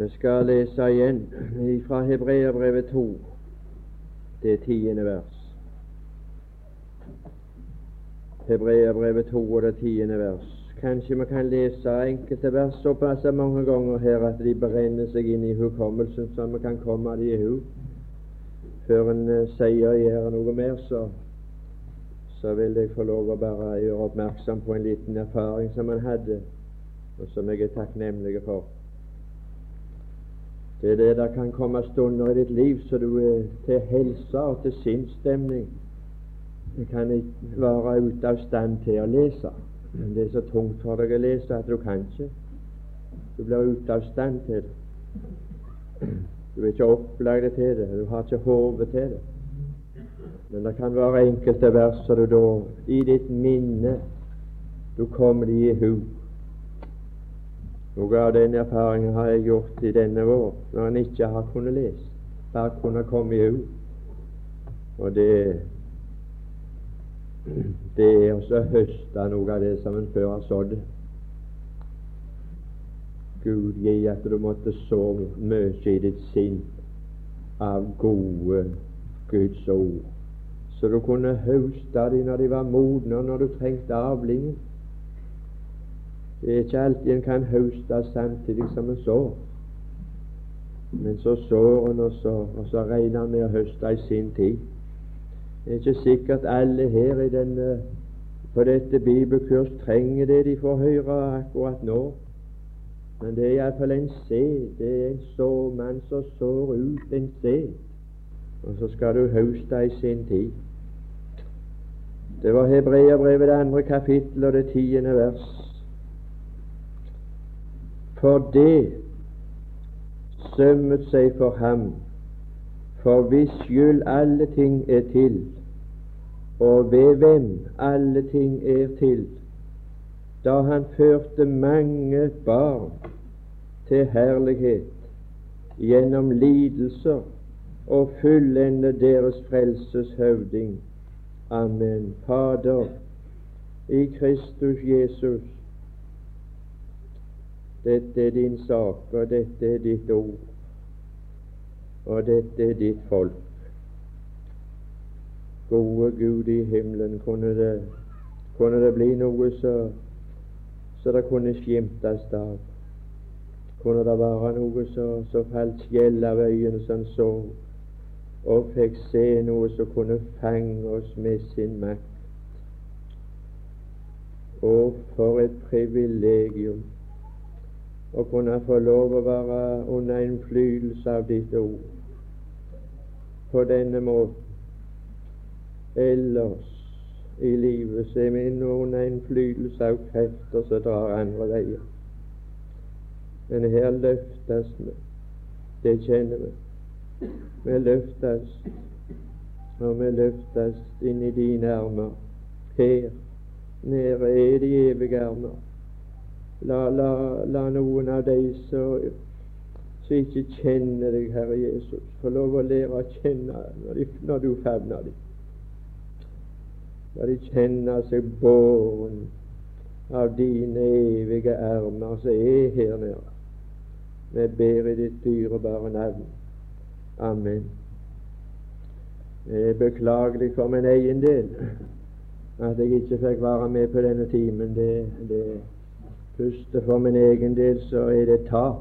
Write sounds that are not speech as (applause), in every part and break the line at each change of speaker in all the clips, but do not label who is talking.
Vi skal lese igjen fra Hebreabrevet 2, det tiende vers. Hebreabrevet 2 og det tiende vers. Kanskje vi kan lese enkelte vers såpass mange ganger her at de brenner seg inn i hukommelsen, så vi kan komme dem i hu. Før en uh, sier gjør noe mer, så, så vil jeg få lov å bare gjøre oppmerksom på en liten erfaring som en hadde, og som jeg er takknemlig for. Det er det der kan komme stunder i ditt liv så du er til helse og til sinnsstemning du kan ikke være ute av stand til å lese. Men det er så tungt for deg å lese at du kan ikke. Du blir ute av stand til det. Du er ikke opplagd til det. Du har ikke hodet til det. Men det kan være enkelte vers som du da i ditt minne du kommer de i hu. Noe av den erfaringen har jeg gjort i denne vår, når en ikke har kunnet lese, bare kunne komme i ord. Og det det er å høste noe av det som en før har sådd. Gud gi at du måtte så mye i ditt sinn av gode Guds ord, så du kunne høste dem når de var modne, når du trengte avlingen. Det er ikke alltid en kan høste samtidig som en sår. Men så sår en, og så, og så regner en med å høste i sin tid. Det er ikke sikkert alle her denne, på dette bibelkurs trenger det de får høre akkurat nå. Men det er iallfall en sæd. Det er en såmann som sår ut en sæd. Og så skal du høste i sin tid. Det var Hebreabrevet det andre kapittel og det tiende vers. For det sømmet seg for ham for hvis skyld alle ting er til, og ved hvem alle ting er til, da han førte mange barn til herlighet gjennom lidelser og fullende deres frelses høvding. Amen. Fader, i Kristus Jesus, dette er din sak, og dette er ditt ord og dette er ditt folk. Gode Gud i himmelen, kunne det, kunne det bli noe så, så det kunne skimtes av? Kunne det være noe så, så falt skjell av øynene som så, og fikk se noe som kunne fange oss med sin makt? Å, for et privilegium å kunne få lov å være under innflytelse av ditt ord på denne måten. Ellers i livet er vi under innflytelse av krefter som drar andre veier. Men her løftes vi. Det kjenner vi. Vi løftes, og vi løftes inn i dine armer. Her nede er de evige armer. La, la, la noen av de som ikke kjenner deg, Herre Jesus, få lov å lære å kjenne når, de, når du favner dem. La de kjenne seg båren av dine evige armer som er her nede. Vi ber i ditt dyrebare navn. Amen. Det er beklagelig for min egen del at jeg ikke fikk være med på denne timen. Det, det første for min egen del så er det tap,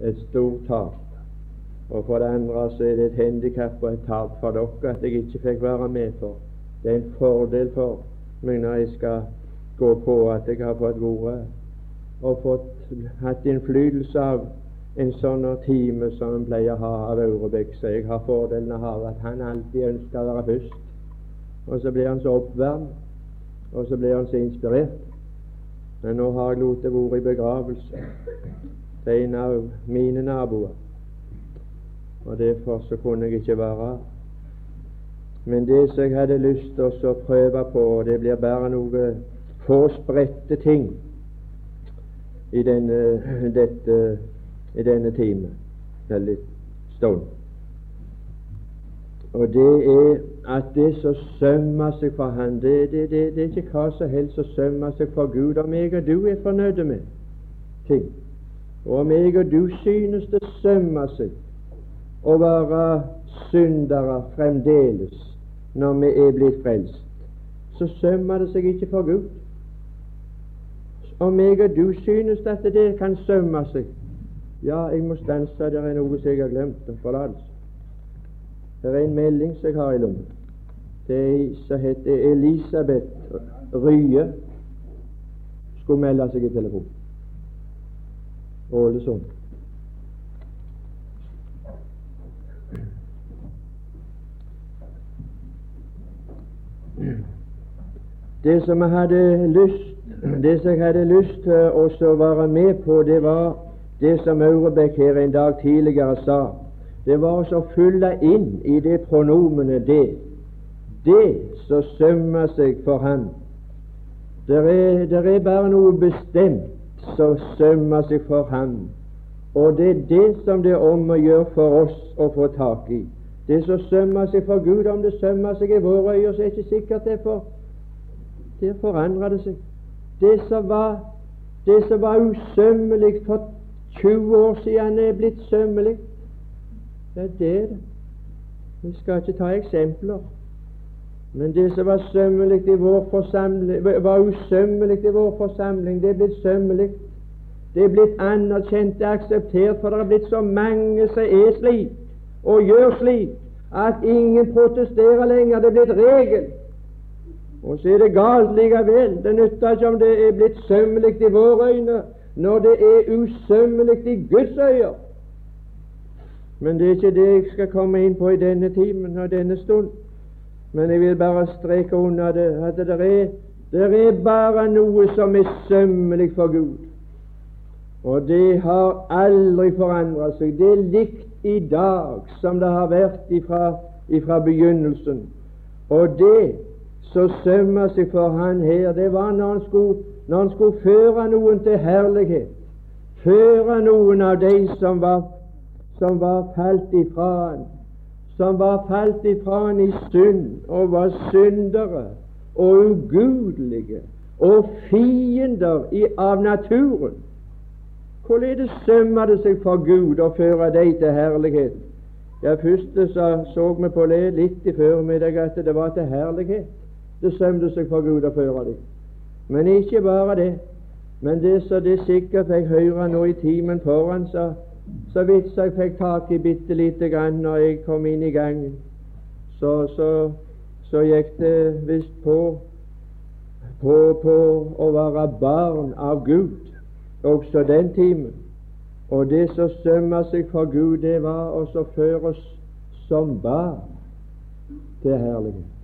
et stort tap. Og for det andre så er det et handikap og et tap for dere at jeg ikke fikk være med for. Det er en fordel for meg når jeg skal gå på at jeg har fått være og fått hatt innflytelse av en sånn time som en pleier å ha av Aurebekk. Så jeg har fordelen av at han alltid ønsker å være først. Og så blir han så oppvarmet, og så blir han så inspirert. Men nå har jeg lot det være i begravelse. Til en av mine naboer, og derfor så kunne jeg ikke være Men det som jeg hadde lyst til å prøve på, og det blir bare noe få spredte ting i denne, dette, i denne time, eller stund. Og det er at det som sømmer seg for Han, det, det, det, det, er ikke hva som helst som sømmer seg for Gud. Om jeg og du er fornøyde med ting, Og om jeg og du synes det sømmer seg å være syndere fremdeles når vi er blitt frelst, så sømmer det seg ikke for Gud. Om jeg og du synes at det kan sømme seg Ja, jeg må stanse, det er noe som jeg har glemt. Forlatelse. Det er en melding som jeg har i lommen. Ei som heter Elisabeth Rye. Skulle melde seg i telefon. Ålesund. Det som jeg hadde lyst det som jeg hadde lyst til å være med på, det var det som Aurebekk her en dag tidligere sa. Det var å fylle inn i det pronomenet 'det'. Det som sømmer seg for ham. Det er, er bare noe bestemt som sømmer seg for ham. Og det er det som det er om å gjøre for oss å få tak i. Det som sømmer seg for Gud, om det sømmer seg i våre øyne, så er det ikke sikkert det for Der forandrer det seg. Det som var, det som var usømmelig for 20 år siden, er blitt sømmelig. Det er det. Vi skal ikke ta eksempler. Men det som var sømmelig i vår forsamling, var usømmelig i vår forsamling, det er blitt sømmelig. Det er blitt anerkjent og akseptert, for det er blitt så mange som er slik og gjør slik at ingen protesterer lenger. Det er blitt regel. Og så er det galt likevel. Det nytter ikke om det er blitt sømmelig i våre øyne, når det er usømmelig i Guds øyne. Men det er ikke det jeg skal komme inn på i denne timen og denne stund. Men jeg vil bare streke under det at det er, det er bare noe som er sømmelig for Gud. Og det har aldri forandret seg. Det er likt i dag som det har vært ifra, ifra begynnelsen. Og det som sømmer seg for han her, det var når han, skulle, når han skulle føre noen til herlighet. Føre noen av de som var, som var falt ifra han, som var falt ifra han i synd og var syndere og ugudelige og fiender i, av naturen. Hvorledes sømmer det seg for Gud å føre deg til herlighet? Ja, Først så, så vi på det litt i formiddag at det var til herlighet det sømte seg for Gud å føre dem. Men ikke bare det. Men det som det sikkert fikk høre nå i timen foran, så, så vidt så jeg fikk tak i bitte lite grann når jeg kom inn i gangen, så, så, så gikk det visst på, på på å være barn av Gud også den timen. Og det som sømmer seg for Gud, det var å føre oss som barn til herlighet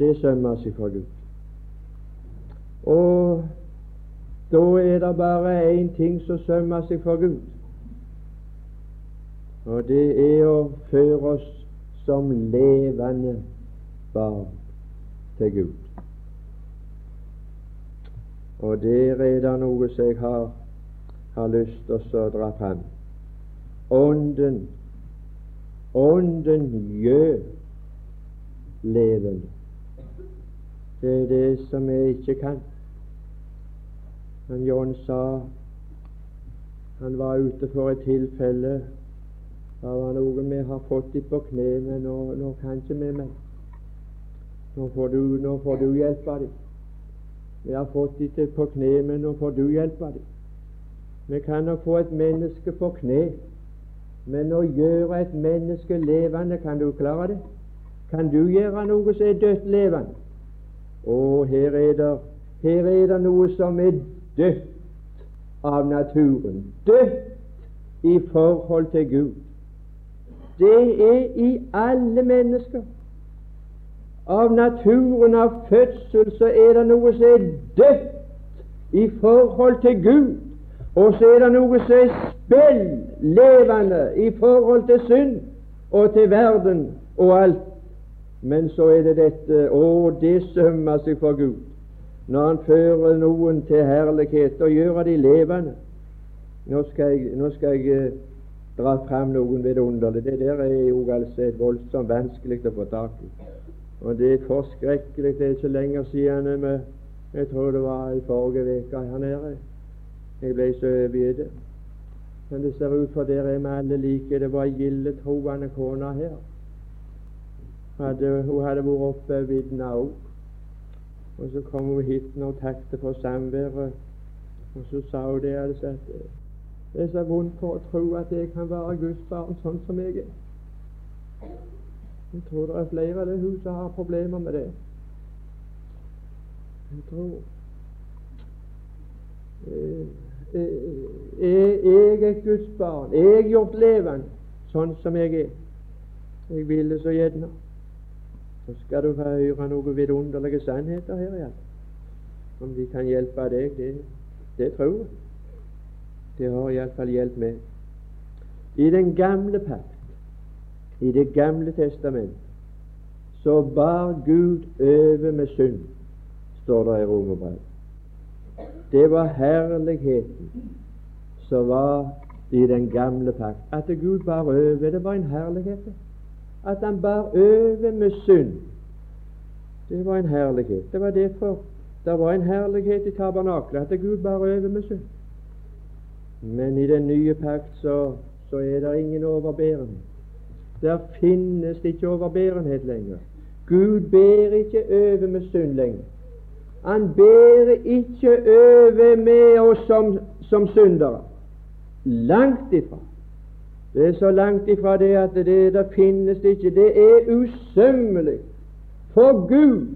det sømmer seg for Gud. Og da er det bare én ting som sømmer seg for Gud, og det er å føre oss som levende barn til Gud. Og der er det noe som jeg har, har lyst til å dra fram. Ånden Ånden gjør levende. Det er det som jeg ikke kan. Men John sa han var ute for et tilfelle. Det var noen vi har fått dem på men nå, nå kan ikke vi mer. Nå får du, nå får du hjelpe dem. Vi har fått dem på kne, men nå får du hjelpe dem. Vi kan nok få et menneske på kne, men å gjøre et menneske levende, kan du klare det? Kan du gjøre noe som er dødt levende? Og her er det her er det noe som er dødt av naturen. Dødt i forhold til Gud. Det er i alle mennesker. Av naturen, av fødsel, så er det noe som er dødt i forhold til Gud. Og så er det noe som er spill levende i forhold til synd og til verden og alt men så er det dette Å, det sømmer seg for Gud når Han fører noen til herlighet og gjør de levende. Nå skal jeg, nå skal jeg eh, dra fram noen vidunderlige. Det der er jo altså voldsomt vanskelig å få tak i. Og det er forskrekkelig. Det er ikke lenger siden vi jeg tror det var i forrige uke her nede. Jeg ble så overgitt. Men det ser ut for dere er vi alle like. Det var gilde troende kone her. Hadde, hun hadde vært oppe ved vidna òg. Og så kom hun hit og takket for samværet. Og så sa hun det at det er så vondt for å tro at jeg kan være Guds barn sånn som jeg er. Jeg tror det er flere av det huset som har problemer med det. Jeg tror eh, eh, Jeg er Guds barn. Er gjort levende sånn som jeg er. Jeg ville så gjerne. Så skal du få høre noen vidunderlige sannheter her igjen. Om de kan hjelpe deg, det, det tror jeg. Det har iallfall gjeldt meg. I den gamle pakt i Det gamle testament så bar Gud over med synd, står det i Romerbrevet. Det var herligheten som var i den gamle pakt. At Gud bar over, det var en herlighet. At han bar over med synd, det var en herlighet. Det var derfor det var en herlighet i tabernaklet, at Gud bar over med synd. Men i den nye pakt så, så er det ingen overbærenhet. Der finnes det ikke overbærenhet lenger. Gud ber ikke over med synd lenger. Han ber ikke over med oss som, som syndere. Langt ifra. Det er så langt ifra det at det der finnes ikke. Det er usømmelig for Gud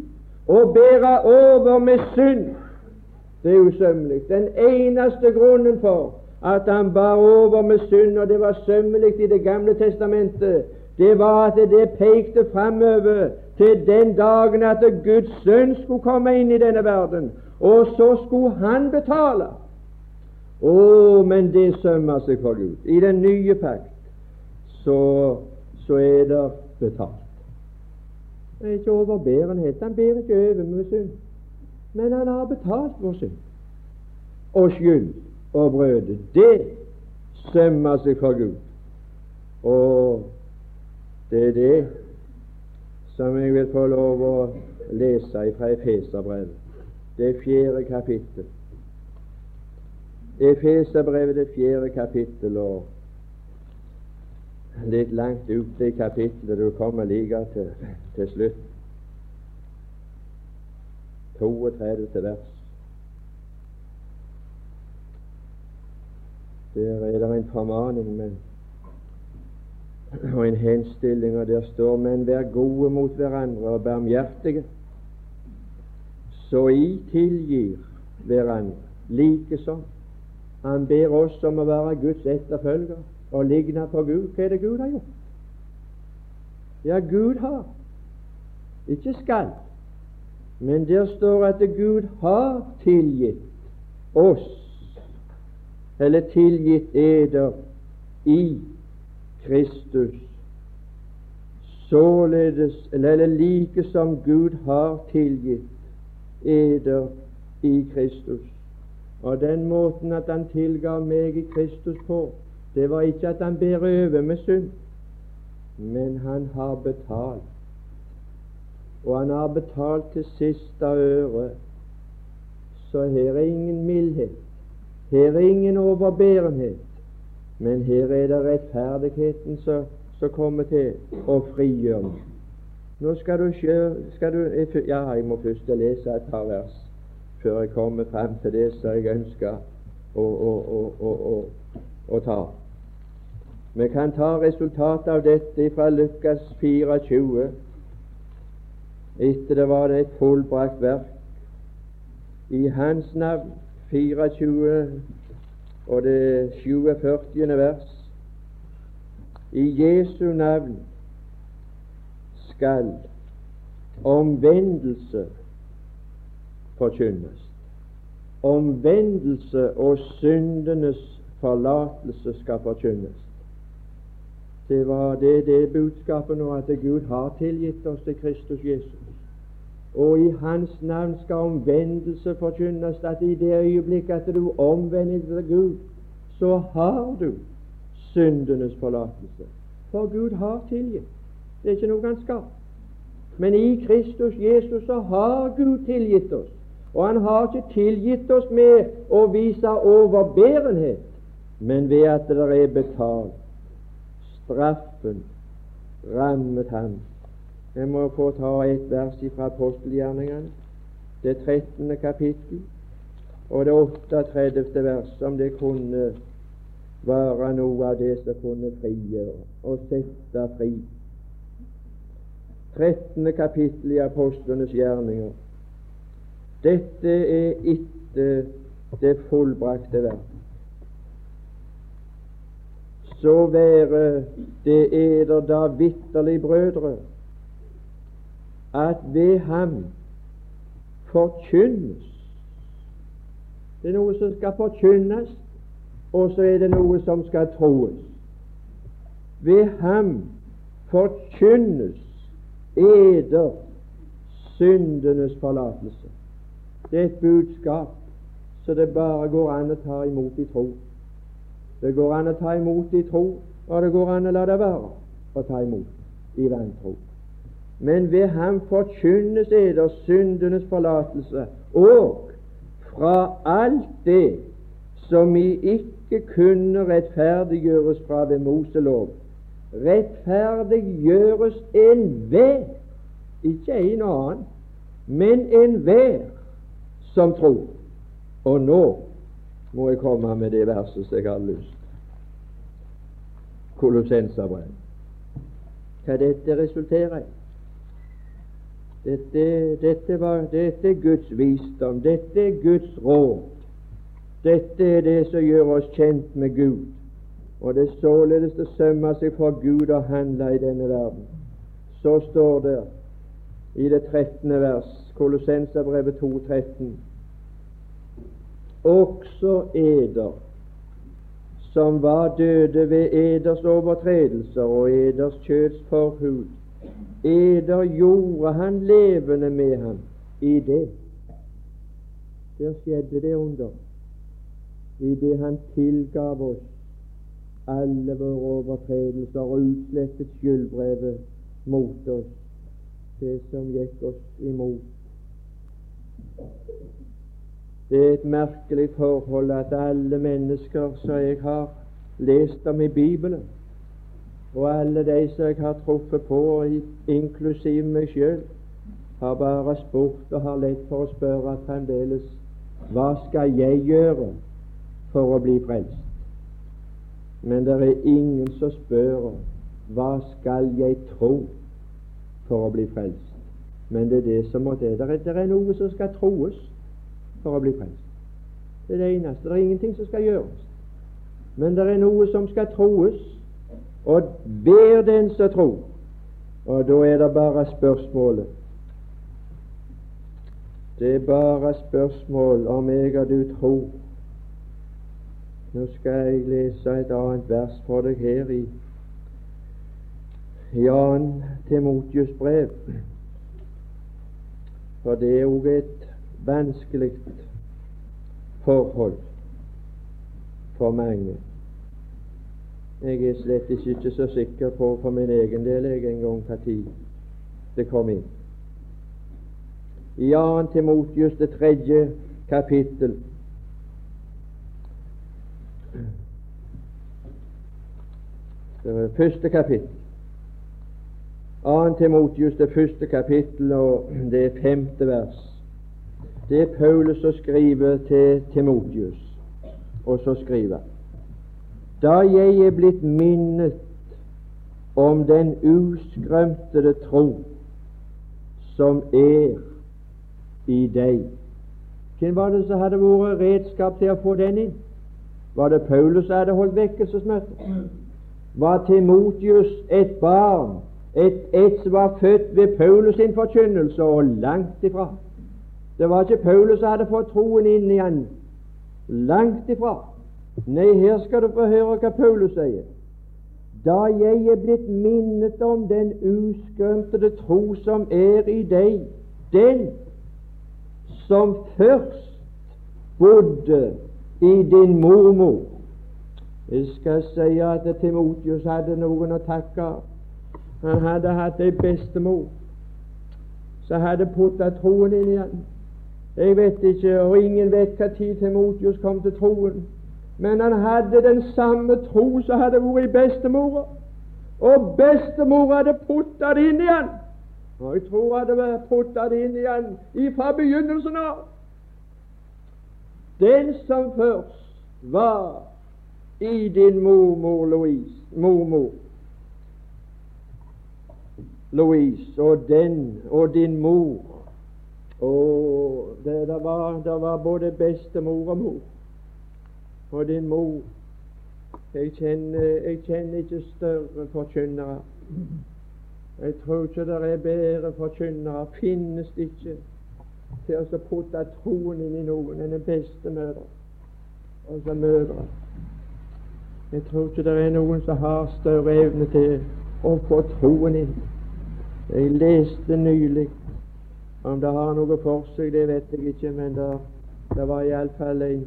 å bære over med synd. Det er usømmelig. Den eneste grunnen for at han bar over med synd, og det var sømmelig i Det gamle testamentet, det var at det pekte framover til den dagen at Guds sønn skulle komme inn i denne verden, og så skulle han betale. Å, men det sømmer seg for Gud. I den nye pakt så, så er det betalt. Det er ikke overbærenhet. Han ber ikke over med synd. Men han har betalt vår synd og skyld og brødet. Det sømmer seg for Gud. Og det er det som jeg vil få lov å lese fra Efeserbrevet, det fjerde kapittel. Efeserbrevet, det fjerde kapittel, og litt langt ute i kapittelet du kommer like til, til slutt. 32. vers. Der er det en formaning, men og en henstilling, og der står Men vær gode mot hverandre og barmhjertige, så I tilgir hverandre likesom. Han ber oss om å være Guds etterfølger og ligne på Gud. Hva er det Gud har gjort? Ja, Gud har. Ikke skal. Men der står at Gud har tilgitt oss, eller tilgitt eder i Kristus. Således, eller like som Gud har tilgitt eder i Kristus. Og den måten at han tilgav meg i Kristus på, det var ikke at han berøver med synd, men han har betalt. Og han har betalt til siste øre. Så her er ingen mildhet. Her er ingen overbærenhet. Men her er det rettferdigheten som kommer til å frigjøre meg. Nå skal du, du Ja, jeg må først lese et par vers før jeg kommer frem til det som jeg ønsker å, å, å, å, ta. Vi kan ta resultatet av dette fra Lukas 24. Etter det var det et fullbrakt verk. I Hans navn 24 og det 47. vers. I Jesu navn skal omvendelse forkynnes. Omvendelse og syndenes forlatelse skal forkynnes. Det var det, det budskapet nå at Gud har tilgitt oss til Kristus Jesus og i Hans navn skal omvendelse forkynnes, at i det øyeblikk at du omvender deg til Gud, så har du syndenes forlatelse. For Gud har tilgitt. Det er ikke noe han skal. Men i Kristus Jesus så har Gud tilgitt oss. Og han har ikke tilgitt oss med å vise overbærenhet, men ved at det er betalt. Straffen rammet ham. Jeg må få ta et vers fra apostelgjerningene, det 13. kapittel, og det 38. vers, om det kunne være noe av det som kunne frigjøre og sette fri. 13. kapittel i apostlenes gjerninger. Dette er ikke det fullbrakte verk. Så være det eder da vitterlig, brødre, at ved ham forkynnes Det er noe som skal forkynnes, og så er det noe som skal troes. Ved ham forkynnes eder syndenes forlatelse. Det er et budskap så det bare går an å ta imot i tro. Det går an å ta imot i tro, og det går an å la det være å ta imot i vantro. Men ved ham forkynnes eder syndenes forlatelse, og fra alt det som vi ikke kunne rettferdiggjøres fra ved Moselov, rettferdiggjøres enhver, ikke en annen, men enhver som tror. Og nå må jeg komme med det verset jeg har lyst. Kolossenserbrev. Hva dette resulterer i? Dette, dette, var, dette er Guds visdom. Dette er Guds råd. Dette er det som gjør oss kjent med Gud. Og det er således det sømmer seg for Gud å handle i denne verden. Så står det i det 13. vers, Kolossenserbrevet 2,13 også eder, som var døde ved eders overtredelser og eders kjøds forhud. Eder gjorde han levende med ham i det. Der skjedde det under, i det han tilgav oss alle våre overtredelser og utslettet skyldbrevet mot oss, det som gikk oss imot. Det er et merkelig forhold at alle mennesker som jeg har lest om i Bibelen, og alle de som jeg har truffet på, inklusiv meg sjøl, har bare spurt og har lett for å spørre fremdeles hva skal jeg gjøre for å bli frelst? Men det er ingen som spør hva skal jeg tro for å bli frelst? Men det er det som må til. Det er noe som skal troes for å bli frelst. Det er det eneste. Det er ingenting som skal gjøres. Men det er noe som skal troes, og hver den som tror. Og da er det bare spørsmålet Det er bare spørsmål om jeg og du tror. Nå skal jeg lese et annet vers for deg her i Jan Timotius brev. For det er òg et vanskelig forhold for mange. Jeg er slett ikke så sikker på for min egen del jeg en gang når det kom inn. I 2. Timotius det tredje kapittel det var det første kapittel. 2. Timotius det første kapittel og det femte vers. Det er Paulus som skriver til Timotius, og så skriver Da jeg er blitt minnet om den uskrømtede tro som er i deg Hvem var det som hadde vært redskap til å få den inn? Var det Paulus som hadde holdt vekkelsesmøte? Var Timotius et barn, et, et som var født ved Paulus sin forkynnelse, og langt ifra? Det var ikke Paulus som hadde fått troen inn i han. Langt ifra. Nei, her skal du få høre hva Paulus sier. Da jeg er blitt minnet om den uskrømtede tro som er i deg, den som først bodde i din mormor. Jeg skal si at Timotius hadde noen å takke. Han hadde hatt ei bestemor som hadde putta troen inn i han. Jeg vet ikke, og ingen vet hva tid Timotius kom til troen. Men han hadde den samme tro som hadde vært i bestemora. Og bestemor hadde putta det inn igjen. Og jeg tror hadde vært putta det inn igjen fra begynnelsen av. Den som først var i din mormor Louise, mormor Louise, og den og din mor og det, det, var, det var både bestemor og mor. Og din mor Jeg kjenner, jeg kjenner ikke større forkynnere. Jeg tror ikke det er bedre forkynnere. Finnes det ikke til å putte troen inn i noen enn en beste mødre. Og så mødre. Jeg tror ikke det er noen som har større evne til å få troen inn. Jeg leste nylig om det har noe for seg, det vet jeg ikke, men det, det var iallfall en,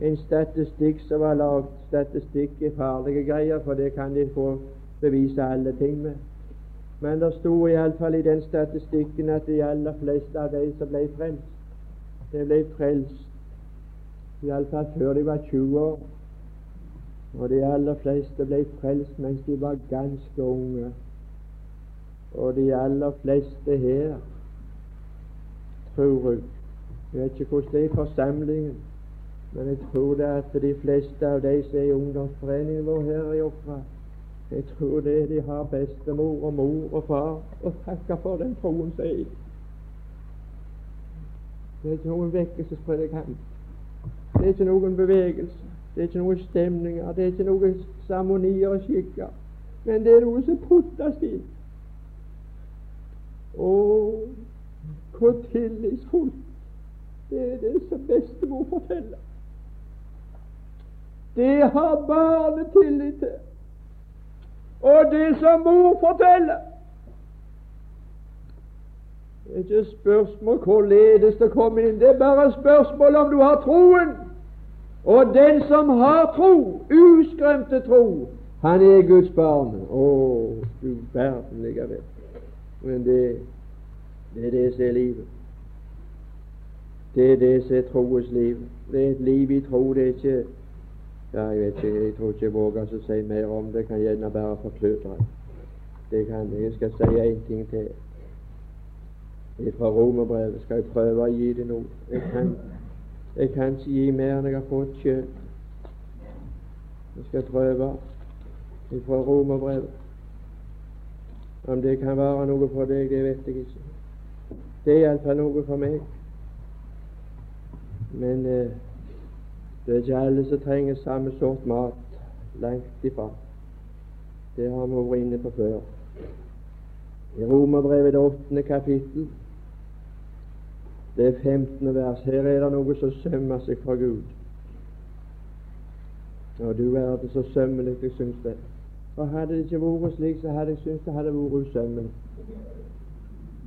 en statistikk som var lagd. Statistikk er farlige greier, for det kan de få bevise alle ting med. Men det sto iallfall i den statistikken at de aller fleste av de som ble frelst, de ble frelst iallfall før de var 20 år. Og de aller fleste ble frelst mens de var ganske unge. Og de aller fleste her tror jeg. Jeg vet ikke hvordan det er i forsamlingen, men jeg tror det at de fleste av de som er i ungdomsforeningen vår her i Åkra, jeg tror det de har bestemor og mor og far å takke for den troen som er i. Det er ikke noen vekkelsespredikant. Det er ikke noen bevegelse. Det er ikke noen stemninger. Det er ikke noen seremonier og skikker. Men det er noe som puttes inn. Og hvor tillitsfullt det er det som bestemor forteller. Det har barnet tillit til. Og det som mor forteller Det er ikke spørsmål hvorledes det kommer inn. Det er bare spørsmål om du har troen. Og den som har tro, uskremte tro, han er Guds barn. Å, du verdenlige vet. Men det det er det som er livet. Det er det som er troens liv. Det er et liv i tro. Det er ikke ja, Jeg vet ikke, jeg tror ikke jeg våger å si mer om det. Kan gjerne bare forkludre. Det kan jeg. Jeg skal si én ting til. Fra romerbrevet skal jeg prøve å gi det noe. Jeg kan, jeg kan ikke gi mer enn jeg har fått sjøl. Jeg skal prøve fra romerbrevet. Om det kan være noe for deg, det vet jeg ikke. Det er iallfall noe for meg. Men eh, det er ikke alle som trenger samme sort mat. Langt ifra. Det har vi vært inne på før. I Romerbrevet det åttende kapittel, det er 15. vers, her er det noe som sømmer seg fra Gud. Og du er det så sømmelig, jeg syns det. Og hadde det ikke vært slik, så hadde jeg syntes det hadde vært usømmelig.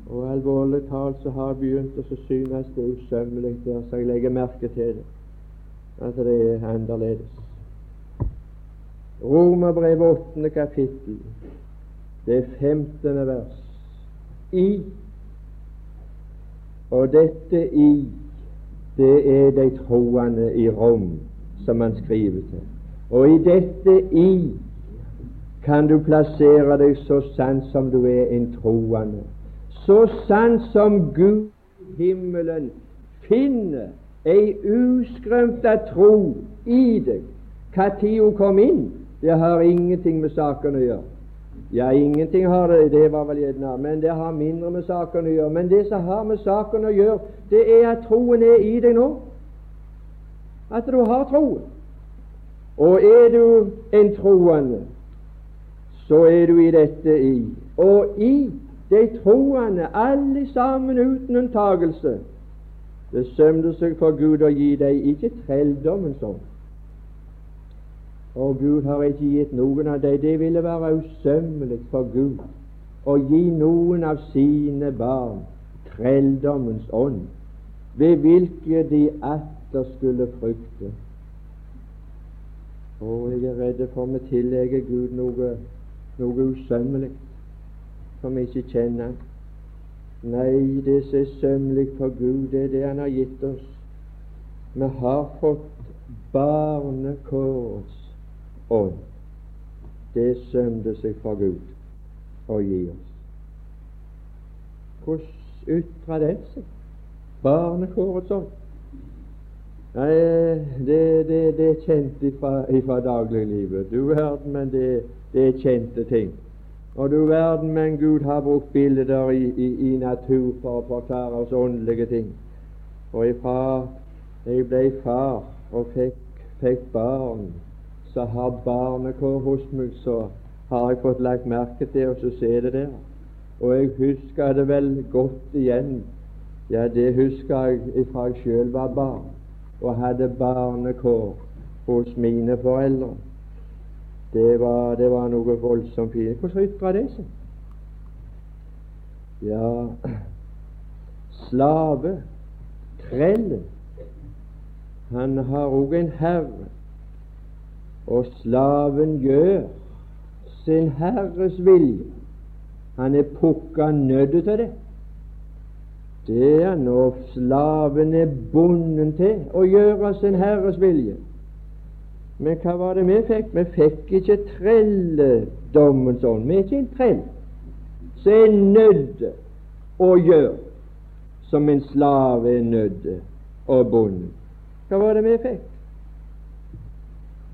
Og alvorlig talt så har jeg begynt å synes det er usømmelig så jeg legger merke til det, at det er annerledes. Romerbrevet åttende kapittel, det femtende vers. I og dette i, det er de troende i Rom som han skriver til. Og i dette i kan du plassere deg så sant som du er en troende så sant som Gud i himmelen finner ei uskrømta tro i deg Når hun kom inn, det har ingenting med saken å gjøre. Ja, ingenting har det, det var vel gjerne, men det har mindre med saken å gjøre. Men det som har med saken å gjøre, det er at troen er i deg nå. At du har troen. Og er du en troende, så er du i dette i. Og i de troende, alle sammen uten unntagelse, besømte seg for Gud å gi deg ikke trelldommens ånd. Og Gud har ikke gitt noen av deg. Det ville være usømmelig for Gud å gi noen av sine barn trelldommens ånd, ved hvilke de atter skulle frykte. Og jeg er redd for vi tillegger Gud noe, noe usømmelig som vi ikke kjenner. Nei, det som er sømmelig for Gud, det er det Han har gitt oss. Vi har fått barnekårets ånd, det sømte seg for Gud å gi oss. Hvordan ytra det seg? Barnekårets ånd. Nei, det, det, det er kjent ifra, dagliglivet. Du verden, men det, det er kjente ting. Og du verden, men Gud har brukt bilder i, i, i natur for å forklare oss åndelige ting. Og ifra jeg ble far og fikk, fikk barn, så har barnekår hos meg, så har jeg fått lagt merke til, og så ser det der. Og jeg husker det vel godt igjen. Ja, det husker jeg ifra jeg sjøl var barn og hadde barnekår hos mine foreldre. Det var, det var noe voldsomt fint. Hvordan ytra det seg? Ja, (clears throat) slave, trellen, han har òg en herre, og slaven gjør sin herres vilje. Han er pukka nødt til det. Det er når slaven er bonden til å gjøre sin herres vilje. Men hva var det vi fikk? Vi fikk ikke trelledommens ånd. Vi er ikke en trell som er nødt å gjøre som en slave er nødt å bonde. Hva var det vi fikk?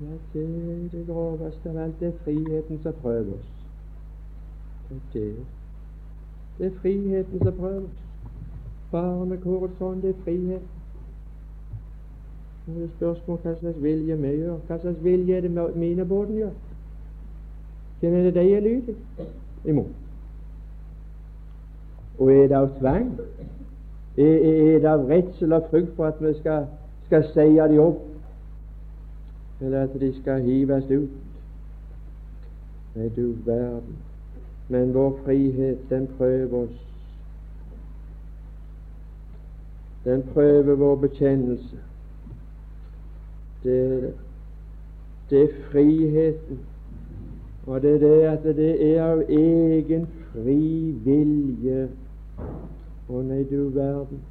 Ja, det, er det groveste av alt det er friheten som prøver oss. Det er, det er friheten som prøver oss. Barnekårets ånd, det er frihet. Det er spørsmål hva slags vilje vi gjør. Hva slags vilje er det mine båten gjør? Hvem er det de er lydige imot? Og er det av tvang? Er, er det av redsel og frykt for at vi skal, skal seie dem opp? Eller at de skal hives ut? Nei, du verden. Men vår frihet, den prøver oss. Den prøver vår bekjennelse det, det er friheten. Og det er det at det er av egen fri vilje. Å nei, du verden.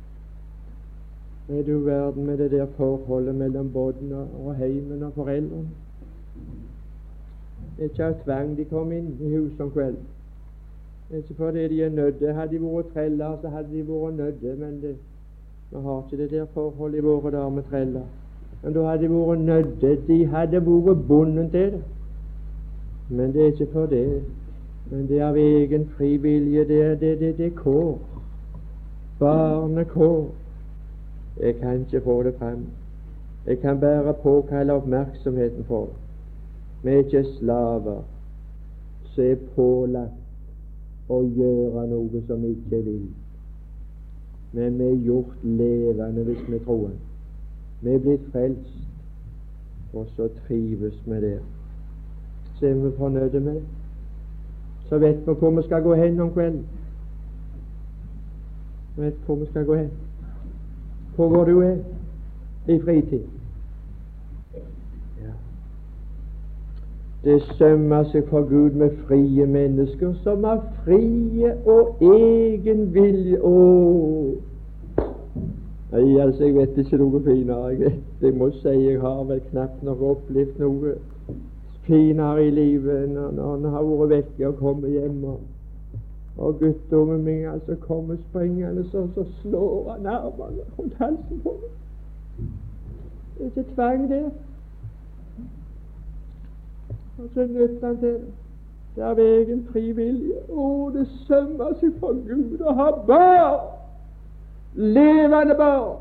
Nei, du verden med det der forholdet mellom båten og heimen og foreldrene. Det er ikke av tvang de kom inn i huset om kvelden. Det er ikke fordi de er nødde. Hadde de vært treller, så hadde de vært nødde. Men det, vi har ikke det der forholdet i våre dager med treller. Men da hadde de vært nødde. De hadde vært bundet til det. Men det er ikke for det. Men det er av egen fri vilje. Det er det, det, det kår. Barnekår. Jeg kan ikke få det frem. Jeg kan bare påkalle oppmerksomheten for. Vi er ikke slaver som er pålagt å gjøre noe som vi ikke vil. Men vi er gjort levende hvis vi tror. Vi er blitt frelst, og så trives vi der. Så er vi fornøyde med det. Så vet vi hvor vi skal gå hen om kvelden. Vi vet hvor vi skal gå hen. Hvor går du hen i fritid? Det sømmer seg for Gud med frie mennesker som har frie og egen vilje. Å, Nei, altså, jeg vet ikke noe finere. Jeg, jeg må si jeg har vel knapt nok opplevd noe finere i livet når, han har vært vekke og kommet hjem. Og, og guttungen min altså kommer springende, så, så slår han armene rundt halsen på meg. Det er ikke tvang det. Og så nytter han til det. Det er av egen fri vilje. Å, det sømmer seg for Gud å ha barn! Levende barn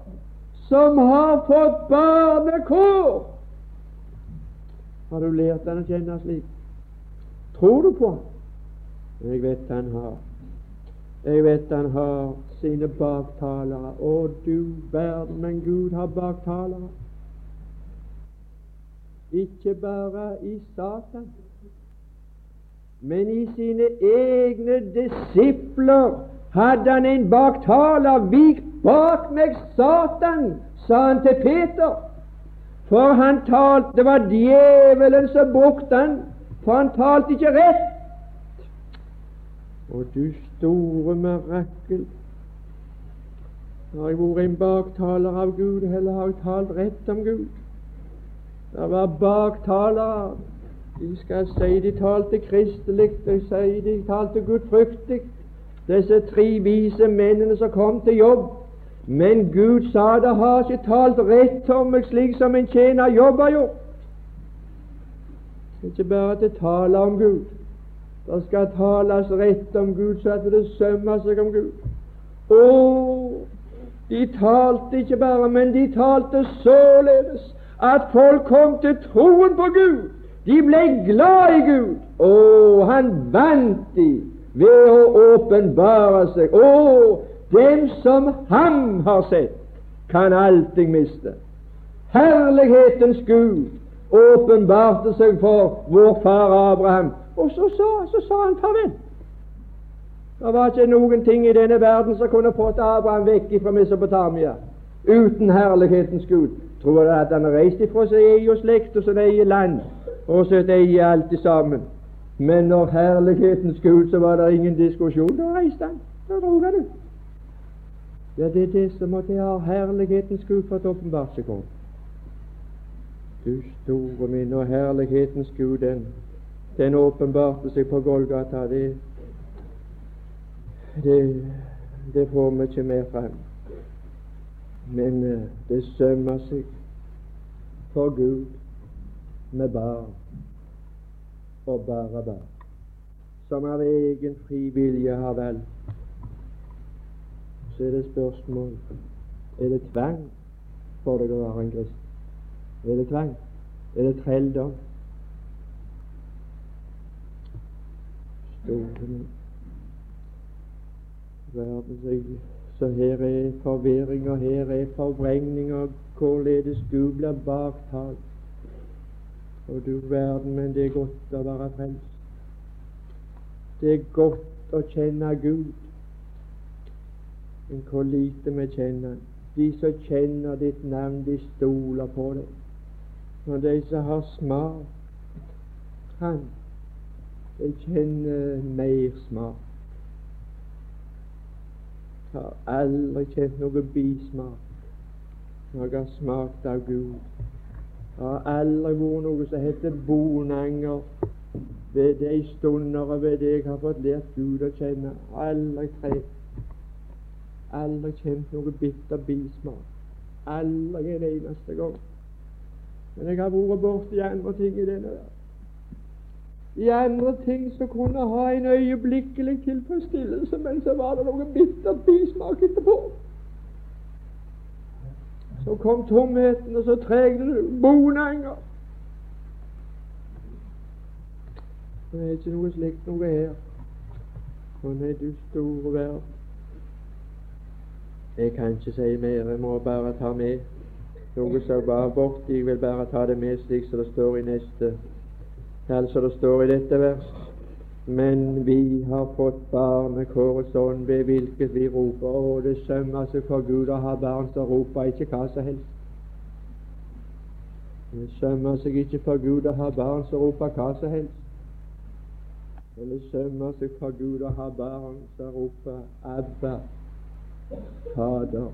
som har fått barnekår. Har du lært han å kjenne slik? Tror du på han? Jeg vet han har. Jeg vet han har sine baktalere. Å, du verden, men Gud har baktalere. Ikke bare i Satan, men i sine egne disipler hadde han en baktaler. Vik bak meg, Satan, sa han til Peter. For han talte, det var djevelen som brukte han, for han talte ikke rett. Og du store mirakel. Har jeg vært en baktaler av Gud, eller har jeg talt rett om Gud? Det var baktalere. De skal si de talte kristelig, de sier de talte gudfryktig. Disse tre vise mennene som kom til jobb. Men Gud sa det har ikke talt rett om meg slik som en tjener jobb. Det er ikke bare til tale om Gud. Det skal tales rett om Gud, så at det sømmer seg om Gud. Å, de talte ikke bare, men de talte således at folk kom til troen på Gud. De ble glad i Gud. Å, han vant de ved å åpenbare seg. Å, dem som ham har sett, kan alltid miste. Herlighetens Gud åpenbarte seg for vår far Abraham. Og så sa, så sa han farvel. Det var ikke noen ting i denne verden som kunne fått Abraham vekk fra Mesopotamia uten herlighetens Gud. Tror du at han reiste ifra sin egen slekt og sitt eget land og sitt eget alt sammen? Men når herligheten skulle, så var det ingen diskusjon. Da reiste han. Da dro han. Ja, det er det som måtte ha herlighetens Gud fått åpenbart seg om. Du store min, og herlighetens Gud, den, den åpenbarte seg på Golgata. Det, det, det får vi ikke mer frem. Men uh, det sømmer seg for Gud med barn og bare barn, som av egen fri vilje har valgt. Så er det spørsmål er det tvang for deg å være en kristen. Er det tvang? Er det trelldom? Store verden Så her er forvirring, og her er forvrengning, og hvorledes du blir baktalt. Og du verden, men det er godt å være frelst. Det er godt å kjenne Gud. Men hvor lite vi kjenner De som kjenner ditt navn, de stoler på deg. Og de som har smak, han de kjenner mer smak. Har aldri kjent noe bismak når jeg smakt av Gud. Det har aldri vært noe som heter bonanger ved de stunder og ved det jeg har fått lært Gud å kjenne. Aldri tre. Aldri kjent noe bitter bismak. Aldri en eneste gang. Men jeg har vært borti andre ting i denne verden. I andre ting som kunne ha en øyeblikkelig tilfredsstillelse, men så var det noe bittert bismak etterpå. Så kom tomheten, og så tregde du bonanger. Det er ikke noe slikt noe her. Å nei, du store verden. Jeg kan ikke si mer, jeg må bare ta med noe som var borte. Jeg vil bare ta det med slik som det står i neste Altså det står i dette vers. Men vi har fått barnekårets ånd ved hvilket vi roper. Og det sømmer seg for Gud å ha barn som roper ikke hva som helst. Det sømmer seg ikke for Gud å ha barn som roper hva som helst. Men det sømmer seg for Gud å ha barn som roper Abba, Fader.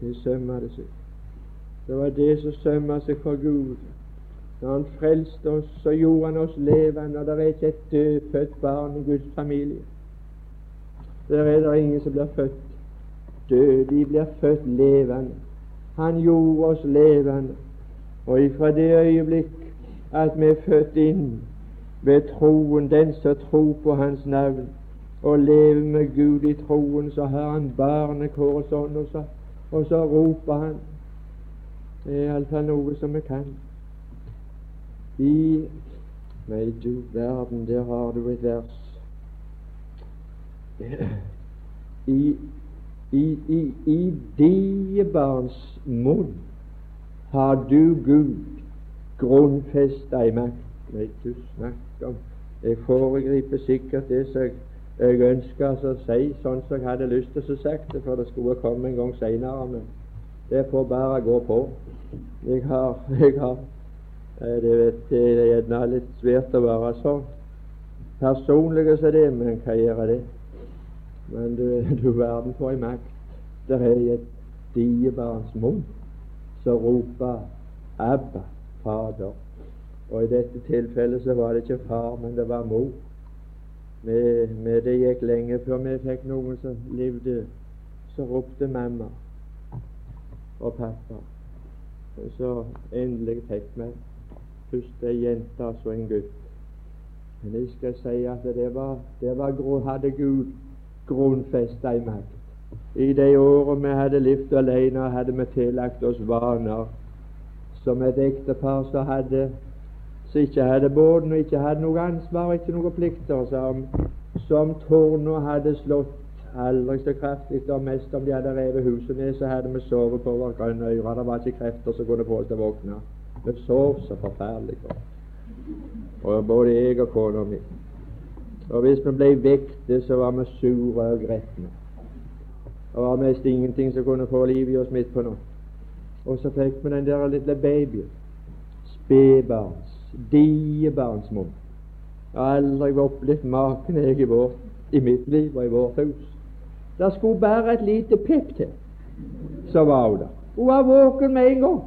Det sømmer det seg. Det var det som sømmer seg for Gud. Når Han frelste oss, så gjorde Han oss levende, og det er ikke et dødfødt barn i Guds familie. Der er det ingen som blir født død. De blir født levende. Han gjorde oss levende. Og ifra det øyeblikk at vi er født inn ved troen, den som tror på Hans navn, og lever med Gud i troen, så har han barnekår sånn, og så og så roper han. Det er iallfall noe som vi kan. I Nei, du verden, der har du et vers. I, i, i, i die barns munn har du, Gud, grunnfesta i makt. Nei, du snakker om Jeg foregriper sikkert det som jeg ønsker altså å si sånn som jeg hadde lyst til å sagt det, for det skulle komme en gang seinere. Men det får bare gå på. Jeg har, jeg har det, vet, det er gjerne litt svært å være sånn personlig som det, men hva gjør det? Men du, (laughs) du verden for en makt. Det er et diebarns munn som roper Abba, Fader. Og i dette tilfellet så var det ikke far, men det var mor. Med det gikk lenge før vi fikk noen som levde, så ropte mamma og pappa. Så endelig fikk vi først ei jente og så en gutt. Men jeg skal si at det var, det var hadde Gud grunnfesta i makt. I de årene vi hadde levd alene, hadde vi tillagt oss vaner som et ektepar som hadde som ikke hadde båten og ikke hadde noe ansvar og ikke noen plikter, som, som tårna hadde slått aldri så kraftig og mest om de hadde revet huset ned, så hadde vi sovet på våre grønne ører. Det var ikke krefter som kunne få oss til å våkne. Vi sov så forferdelig godt og både jeg og kona mi. Og hvis vi ble vekte, så var vi sure og gretne. Det var mest ingenting som kunne få liv i oss midt på natt. Og så fikk vi den der lille babyen. Spedbarns, diebarnsmunn. Jeg har aldri opplevd maken jeg i, vår, i mitt liv og i vårt hus. Det skulle bare et lite pip til, så var hun der. Hun var våken med en gang.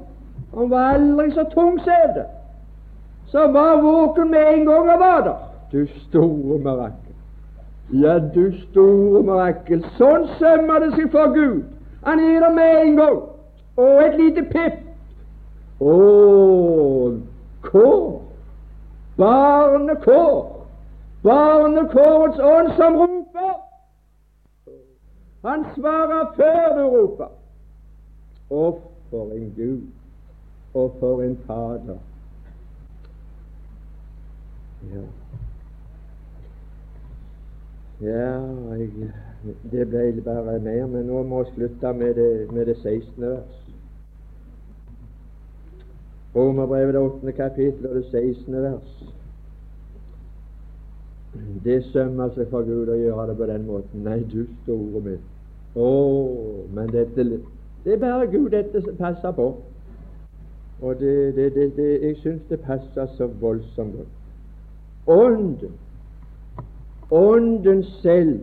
Hun var aldri så tungsete som var våken med en gang og var der. Du store mirakel. Ja, du store mirakel. Sånn sømmer det seg for Gud. Han er der med en gang. Og et lite pip. Å, kår. Barnekår. Barnekårets ånd som roper. Han svarer før du roper. Å, for en Gud, og for en Fader. Ja, ja jeg, det ble bare mer, men nå må jeg slutte med det, med det 16. vers. Romerbrevet det 8. kapittel og det 16. vers. Det sømmer seg for Gud å gjøre det på den måten. Nei, du store min. Å, men dette Det er bare Gud dette passer på. Og det, det, det, jeg syns det passer så voldsomt godt. Ånden, Ånden selv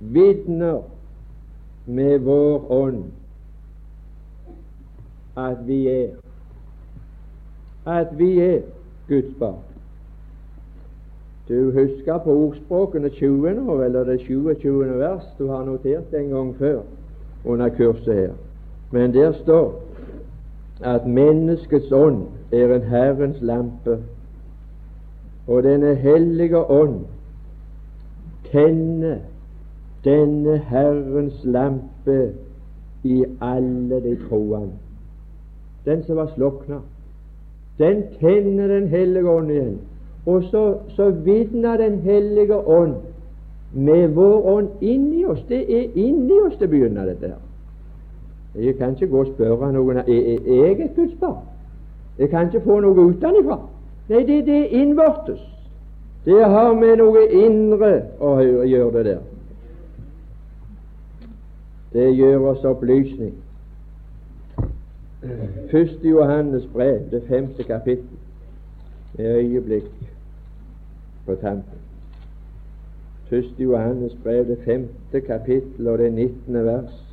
vitner med vår ånd at vi er at vi er Guds barn. Du husker på ordspråkene 20 nå, eller det 27. vers du har notert en gang før under kurset her. Men der står at menneskets ånd er en Herrens lampe og Denne hellige ånd tenner denne Herrens lampe i alle de troende. Den som var slukna, den tenner Den hellige ånd igjen. Og så, så vitner Den hellige ånd med vår ånd inni oss. Det er inni oss det begynner, dette her. Jeg kan ikke gå og spørre noen er, er jeg et Guds barn. Jeg kan ikke få noe utenfra. Nei, det, det er innvortes. Det har med noe indre å gjøre, det der. Det gjør oss opplysning. Første Johannes brev, det femte kapittel, med øyeblikk på tampen. Første Johannes brev, det femte kapittel og det nittende vers.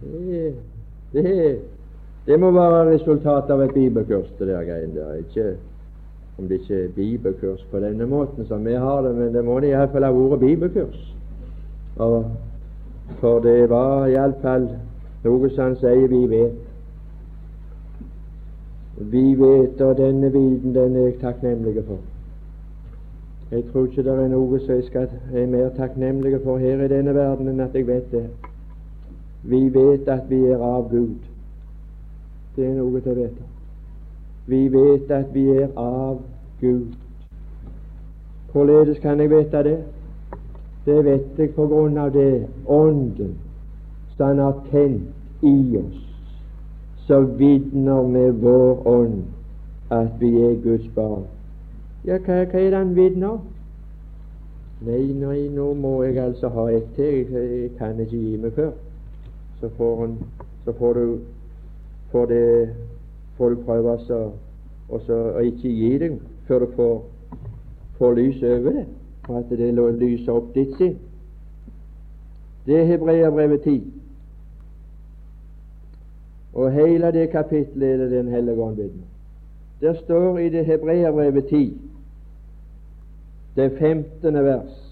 Det, det, det må være resultatet av et bibelkurs, det der greiene der. Ikke om det ikke er bibelkurs på denne måten som vi har det, men det må det iallfall ha vært bibelkurs. Og for det var iallfall noe som han sier vi vet. Vi vet, og denne viten den er jeg takknemlig for. Jeg tror ikke det er noe som jeg skal, er mer takknemlig for her i denne verden enn at jeg vet det. Vi vet at vi er av Gud. Det er noe til å vite. Vi vet at vi er av Gud. Hvorledes kan jeg vite det? Det vet jeg på grunn av det Ånden som Han har tent i oss, så vitner med vår ånd at vi er Guds barn. Ja, hva, hva er det Han vitner? Nei, nei, nå må jeg altså ha et til. Jeg, jeg kan ikke gi meg før. Så får, en, så får du får, det, får du prøve å ikke gi deg før du får, får lys over det, for at det lyser opp ditt sinn. Det er Hebreabrevet 10. Og hele det kapittelet er det Den hellige ånd vitner. Der står i det Hebreabrevet 10, det femtende vers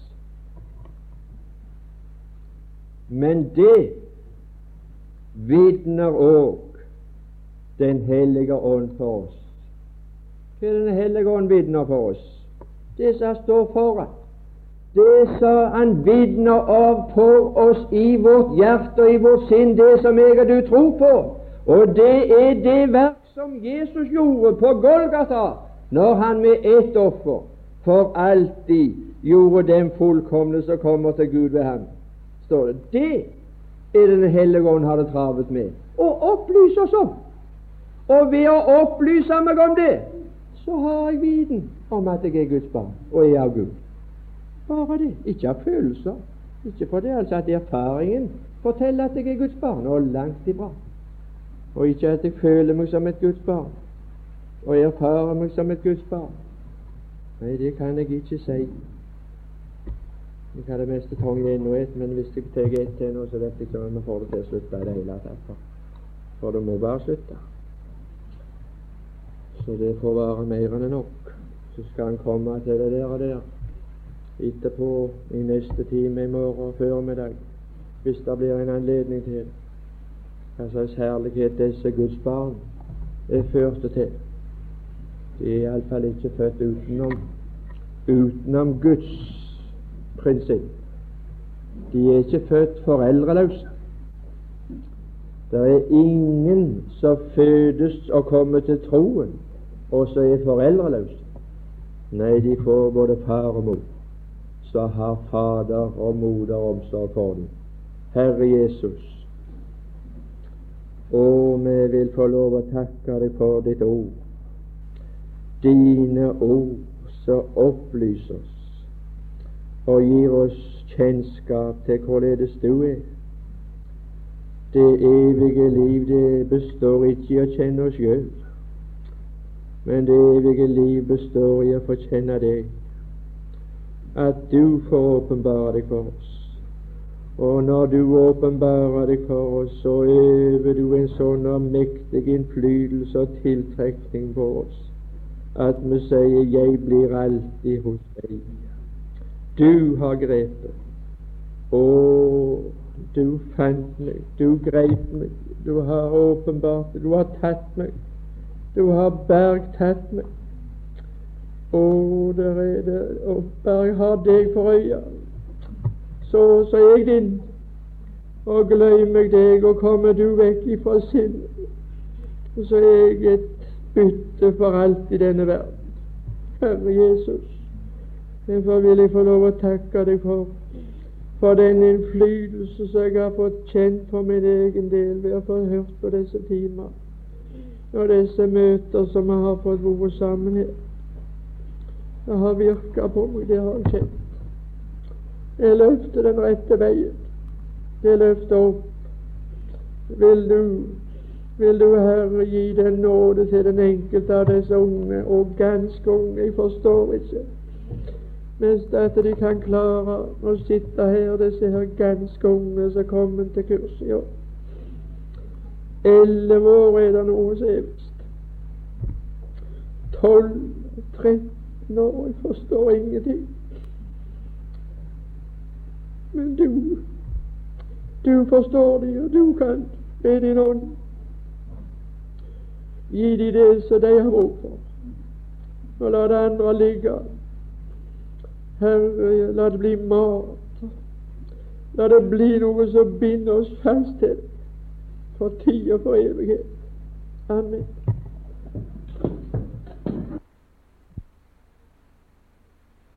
Men det vitner òg Den hellige ånd for oss. Hva er Den hellige ånd vitner for oss? Det som står foran. Det som han vitner av for oss i vårt hjerte og i vårt sinn, det som jeg og du tror på. Og det er det verk som Jesus gjorde på Golgata, når han med ett offer for alltid gjorde den fullkomne som kommer til Gud ved ham. Står det. Det er Den hellige ånd har det travet med. Å opplyse oss om. Og ved å opplyse meg om det, så har jeg viten om at jeg er Guds barn og er av Gud. Bare det. Ikke av følelser. Ikke for det altså at erfaringen forteller at jeg er Guds barn, og langt ifra. Og ikke at jeg føler meg som et Guds barn og erfarer meg som et Guds barn. Nei, det kan jeg ikke si. Jeg har det meste tung i ennå ett, men hvis jeg tar ett til nå, så vet jeg ikke om vi får det til å slutte i det hele tatt. For det må bare slutte. Så det får være mer enn nok. Så skal han komme til det der og der etterpå i neste time i morgen formiddag, hvis det blir en anledning til hva slags herlighet disse Guds barn er førte til. De er iallfall ikke født utenom, utenom Guds prinsipp. De er ikke født foreldreløse. Det er ingen som fødes og kommer til troen og som er foreldreløse. Nei, de får både far og mor, så har fader og moder omsorg for dem. Herre Jesus, og vi vil få lov å takke deg for ditt ord. Dine ord som opplyser oss og gir oss kjennskap til hvorledes du er. Det evige liv det består ikke i å kjenne oss sjøl, men det evige liv består i å få kjenne deg, at du får åpenbare deg for oss. Og når du åpenbarer deg for oss, så øver du en sånn mektig innflytelse og tiltrekning på oss at vi sier 'Jeg blir alltid hos deg'. Du har grepet. Å, du fant meg, du grep meg, du har åpenbart du har tatt meg, du har bergtatt meg. Å, der er det, og berg har deg for øya, så, så er jeg din. Og glemmer jeg deg, og kommer du vekk ifra sinnet, så er jeg et bytte for alt i denne verden. Herre Jesus, derfor vil jeg få lov å takke deg for for den innflytelse som jeg har fått kjent for min egen del ved å få hørt på disse timer og disse møter som vi har fått vært sammen her. Det har virka på meg, det har jeg kjent. Det løfter den rette veien. Det løfter opp. Vil du, vil du, Herre, gi den nåde til den enkelte av disse unge, og ganske unge, jeg forstår ikke, mens at de kan klare å sitte her, disse her ganske unge som kommer til kurs i år. Elleve år er det noe som er visst. Tolv, tretten år, jeg forstår ingenting. Men du, du forstår det, og du kan be din ånd gi de det som de har bruk for, og la det andre ligge. Herre, la det bli mat. La det bli noe som binder oss fast til for tid og for evighet. Amen.